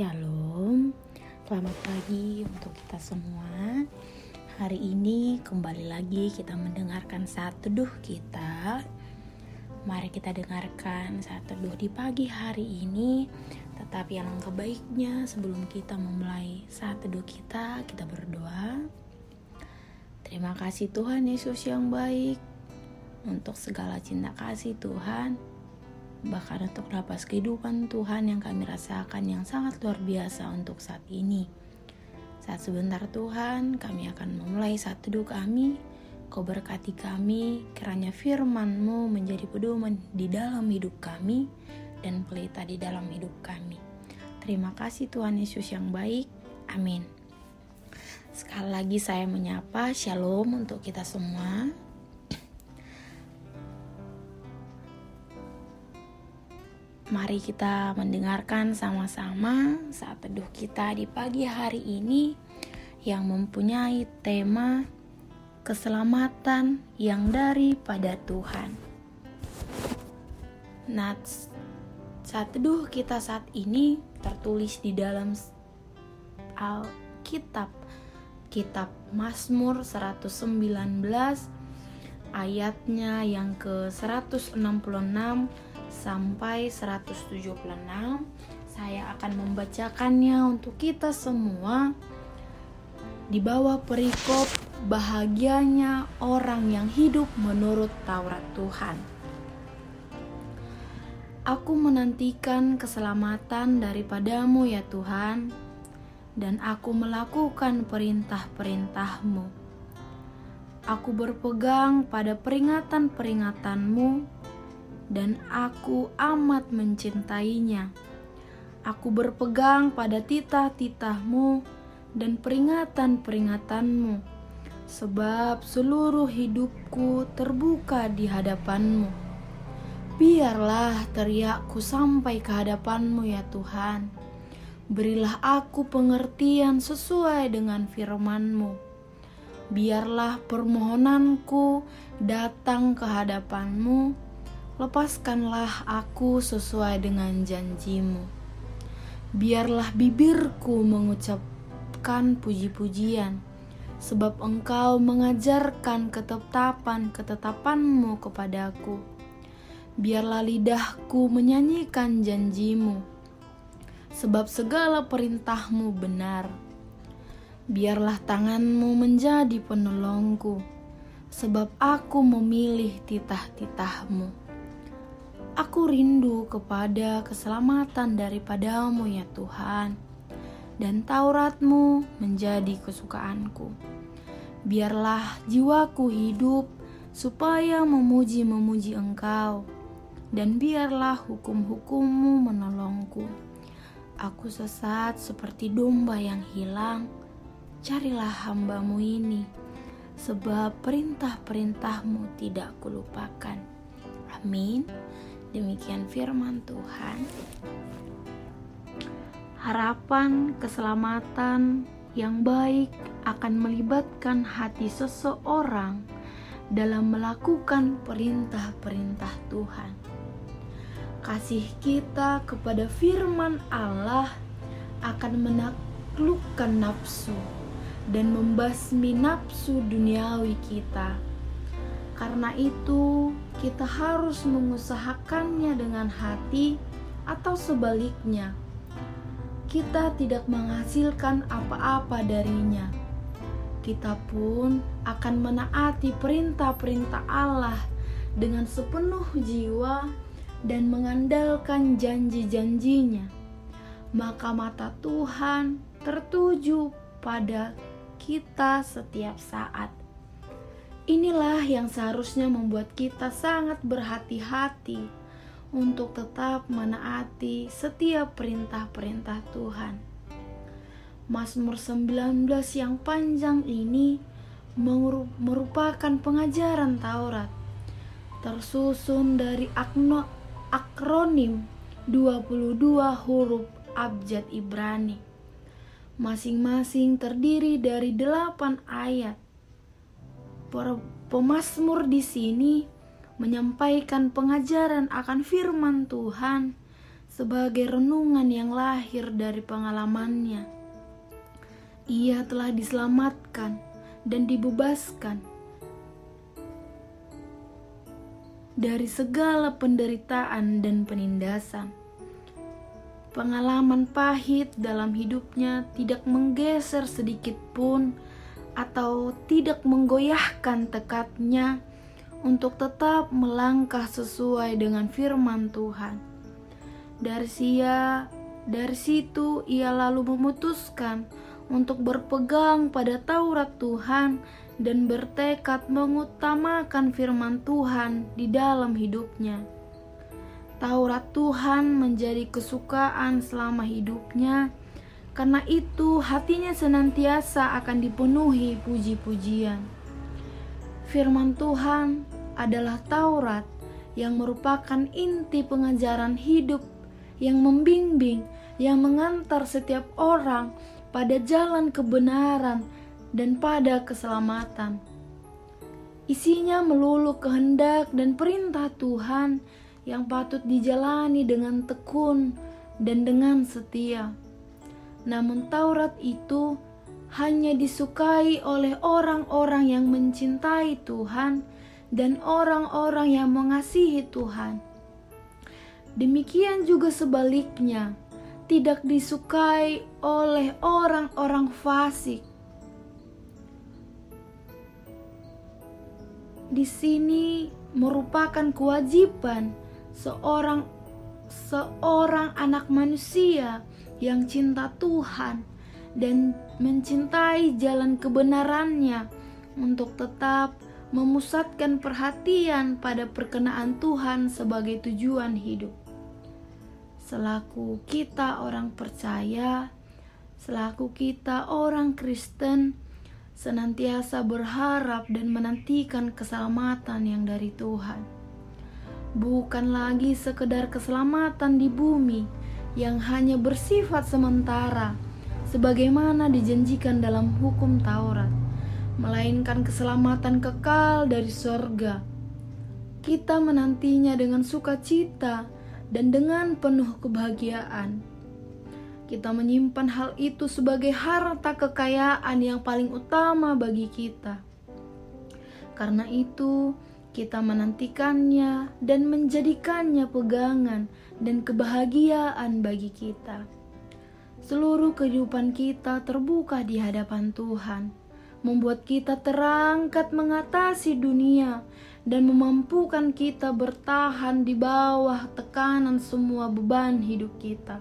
Shalom, selamat pagi untuk kita semua. Hari ini kembali lagi kita mendengarkan saat teduh kita. Mari kita dengarkan saat teduh di pagi hari ini. Tetapi yang kebaiknya sebelum kita memulai saat teduh kita, kita berdoa. Terima kasih Tuhan Yesus yang baik untuk segala cinta kasih Tuhan bahkan untuk napas kehidupan Tuhan yang kami rasakan yang sangat luar biasa untuk saat ini. Saat sebentar Tuhan, kami akan memulai saat teduh kami. Kau berkati kami, kiranya firman-Mu menjadi pedoman di dalam hidup kami dan pelita di dalam hidup kami. Terima kasih Tuhan Yesus yang baik. Amin. Sekali lagi saya menyapa Shalom untuk kita semua. Mari kita mendengarkan sama-sama saat teduh kita di pagi hari ini yang mempunyai tema keselamatan yang daripada Tuhan. Nah, saat teduh kita saat ini tertulis di dalam Alkitab kitab Mazmur 119 ayatnya yang ke 166 sampai 176 saya akan membacakannya untuk kita semua di bawah perikop bahagianya orang yang hidup menurut Taurat Tuhan. Aku menantikan keselamatan daripadamu ya Tuhan, dan aku melakukan perintah-perintahmu. Aku berpegang pada peringatan-peringatanmu dan aku amat mencintainya. Aku berpegang pada titah-titahmu dan peringatan-peringatanmu, sebab seluruh hidupku terbuka di hadapanmu. Biarlah teriakku sampai ke hadapanmu ya Tuhan. Berilah aku pengertian sesuai dengan firmanmu. Biarlah permohonanku datang ke hadapanmu lepaskanlah aku sesuai dengan janjimu. Biarlah bibirku mengucapkan puji-pujian, sebab engkau mengajarkan ketetapan-ketetapanmu kepadaku. Biarlah lidahku menyanyikan janjimu, sebab segala perintahmu benar. Biarlah tanganmu menjadi penolongku, sebab aku memilih titah-titahmu. Aku rindu kepada keselamatan daripadamu ya Tuhan, dan Tauratmu menjadi kesukaanku. Biarlah jiwaku hidup supaya memuji-memuji Engkau, dan biarlah hukum-hukummu menolongku. Aku sesat seperti domba yang hilang, carilah hambamu ini, sebab perintah-perintahmu tidak kulupakan. Amin. Demikian firman Tuhan. Harapan keselamatan yang baik akan melibatkan hati seseorang dalam melakukan perintah-perintah Tuhan. Kasih kita kepada firman Allah akan menaklukkan nafsu dan membasmi nafsu duniawi kita karena itu, kita harus mengusahakannya dengan hati, atau sebaliknya, kita tidak menghasilkan apa-apa darinya. Kita pun akan menaati perintah-perintah Allah dengan sepenuh jiwa dan mengandalkan janji-janjinya. Maka mata Tuhan tertuju pada kita setiap saat Inilah yang seharusnya membuat kita sangat berhati-hati untuk tetap menaati setiap perintah-perintah Tuhan. Mazmur 19 yang panjang ini merupakan pengajaran Taurat tersusun dari akronim 22 huruf abjad Ibrani. Masing-masing terdiri dari 8 ayat Pemasmur di sini menyampaikan pengajaran akan firman Tuhan sebagai renungan yang lahir dari pengalamannya. Ia telah diselamatkan dan dibebaskan dari segala penderitaan dan penindasan. Pengalaman pahit dalam hidupnya tidak menggeser sedikit pun atau tidak menggoyahkan tekadnya untuk tetap melangkah sesuai dengan firman Tuhan. Dari sia, dari situ ia lalu memutuskan untuk berpegang pada Taurat Tuhan dan bertekad mengutamakan firman Tuhan di dalam hidupnya. Taurat Tuhan menjadi kesukaan selama hidupnya, karena itu hatinya senantiasa akan dipenuhi puji-pujian. Firman Tuhan adalah Taurat yang merupakan inti pengajaran hidup yang membimbing, yang mengantar setiap orang pada jalan kebenaran dan pada keselamatan. Isinya melulu kehendak dan perintah Tuhan yang patut dijalani dengan tekun dan dengan setia. Namun Taurat itu hanya disukai oleh orang-orang yang mencintai Tuhan dan orang-orang yang mengasihi Tuhan. Demikian juga sebaliknya, tidak disukai oleh orang-orang fasik di sini merupakan kewajiban seorang seorang anak manusia yang cinta Tuhan dan mencintai jalan kebenarannya untuk tetap memusatkan perhatian pada perkenaan Tuhan sebagai tujuan hidup. Selaku kita orang percaya, selaku kita orang Kristen, senantiasa berharap dan menantikan keselamatan yang dari Tuhan. Bukan lagi sekedar keselamatan di bumi yang hanya bersifat sementara, sebagaimana dijanjikan dalam hukum Taurat, melainkan keselamatan kekal dari sorga. Kita menantinya dengan sukacita dan dengan penuh kebahagiaan kita menyimpan hal itu sebagai harta kekayaan yang paling utama bagi kita. Karena itu, kita menantikannya dan menjadikannya pegangan dan kebahagiaan bagi kita. Seluruh kehidupan kita terbuka di hadapan Tuhan, membuat kita terangkat mengatasi dunia dan memampukan kita bertahan di bawah tekanan semua beban hidup kita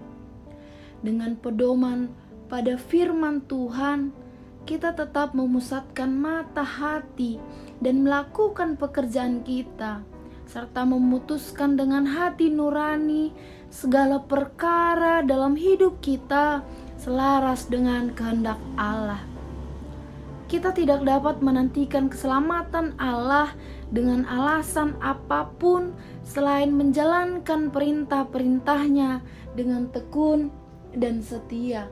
dengan pedoman pada firman Tuhan, kita tetap memusatkan mata hati dan melakukan pekerjaan kita, serta memutuskan dengan hati nurani segala perkara dalam hidup kita selaras dengan kehendak Allah. Kita tidak dapat menantikan keselamatan Allah dengan alasan apa pun selain menjalankan perintah-perintahnya dengan tekun dan setia.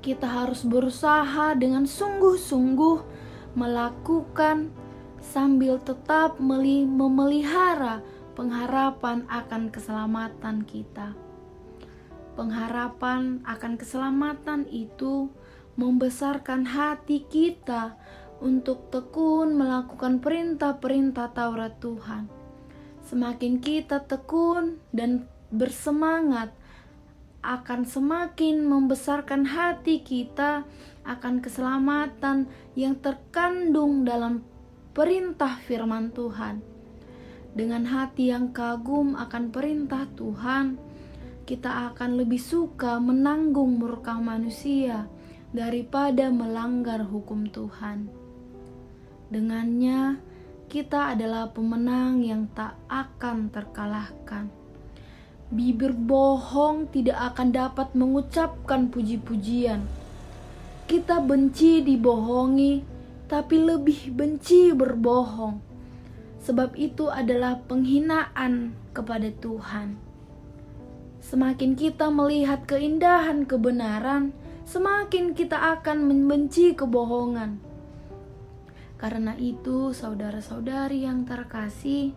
Kita harus berusaha dengan sungguh-sungguh melakukan sambil tetap memelihara pengharapan akan keselamatan kita. Pengharapan akan keselamatan itu membesarkan hati kita untuk tekun melakukan perintah-perintah Taurat Tuhan Semakin kita tekun dan bersemangat, akan semakin membesarkan hati kita akan keselamatan yang terkandung dalam perintah firman Tuhan. Dengan hati yang kagum akan perintah Tuhan, kita akan lebih suka menanggung murka manusia daripada melanggar hukum Tuhan. Dengannya, kita adalah pemenang yang tak akan terkalahkan. Bibir bohong tidak akan dapat mengucapkan puji-pujian. Kita benci dibohongi, tapi lebih benci berbohong, sebab itu adalah penghinaan kepada Tuhan. Semakin kita melihat keindahan kebenaran, semakin kita akan membenci kebohongan karena itu, saudara-saudari yang terkasih,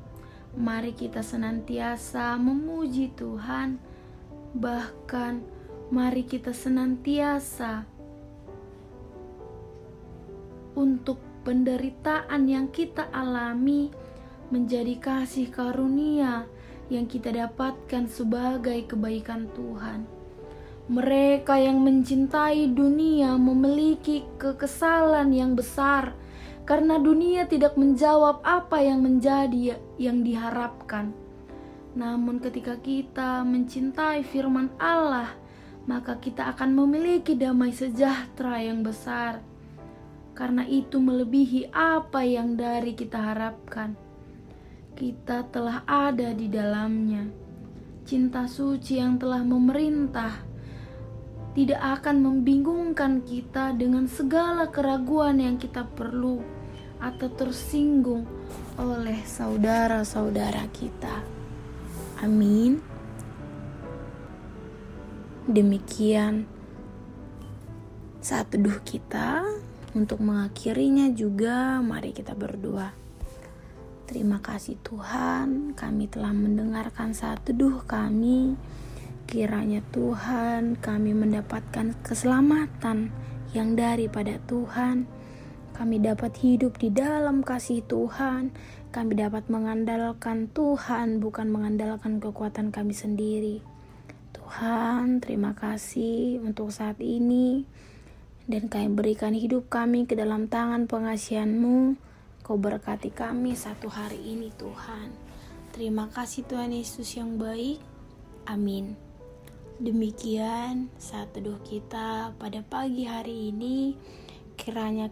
Mari kita senantiasa memuji Tuhan, bahkan mari kita senantiasa untuk penderitaan yang kita alami menjadi kasih karunia yang kita dapatkan sebagai kebaikan Tuhan. Mereka yang mencintai dunia memiliki kekesalan yang besar karena dunia tidak menjawab apa yang menjadi yang diharapkan. Namun, ketika kita mencintai firman Allah, maka kita akan memiliki damai sejahtera yang besar, karena itu melebihi apa yang dari kita harapkan. Kita telah ada di dalamnya, cinta suci yang telah memerintah tidak akan membingungkan kita dengan segala keraguan yang kita perlu atau tersinggung oleh saudara-saudara kita. Amin. Demikian saat teduh kita untuk mengakhirinya juga mari kita berdoa. Terima kasih Tuhan, kami telah mendengarkan saat teduh kami. Kiranya Tuhan kami mendapatkan keselamatan yang daripada Tuhan. Kami dapat hidup di dalam kasih Tuhan. Kami dapat mengandalkan Tuhan, bukan mengandalkan kekuatan kami sendiri. Tuhan, terima kasih untuk saat ini. Dan kami berikan hidup kami ke dalam tangan pengasihanmu. Kau berkati kami satu hari ini Tuhan. Terima kasih Tuhan Yesus yang baik. Amin. Demikian saat teduh kita pada pagi hari ini, kiranya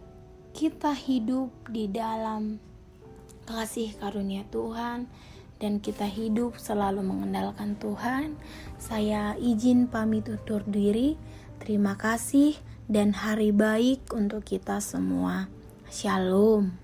kita hidup di dalam kasih karunia Tuhan dan kita hidup selalu mengandalkan Tuhan. Saya izin pamit undur diri. Terima kasih dan hari baik untuk kita semua. Shalom.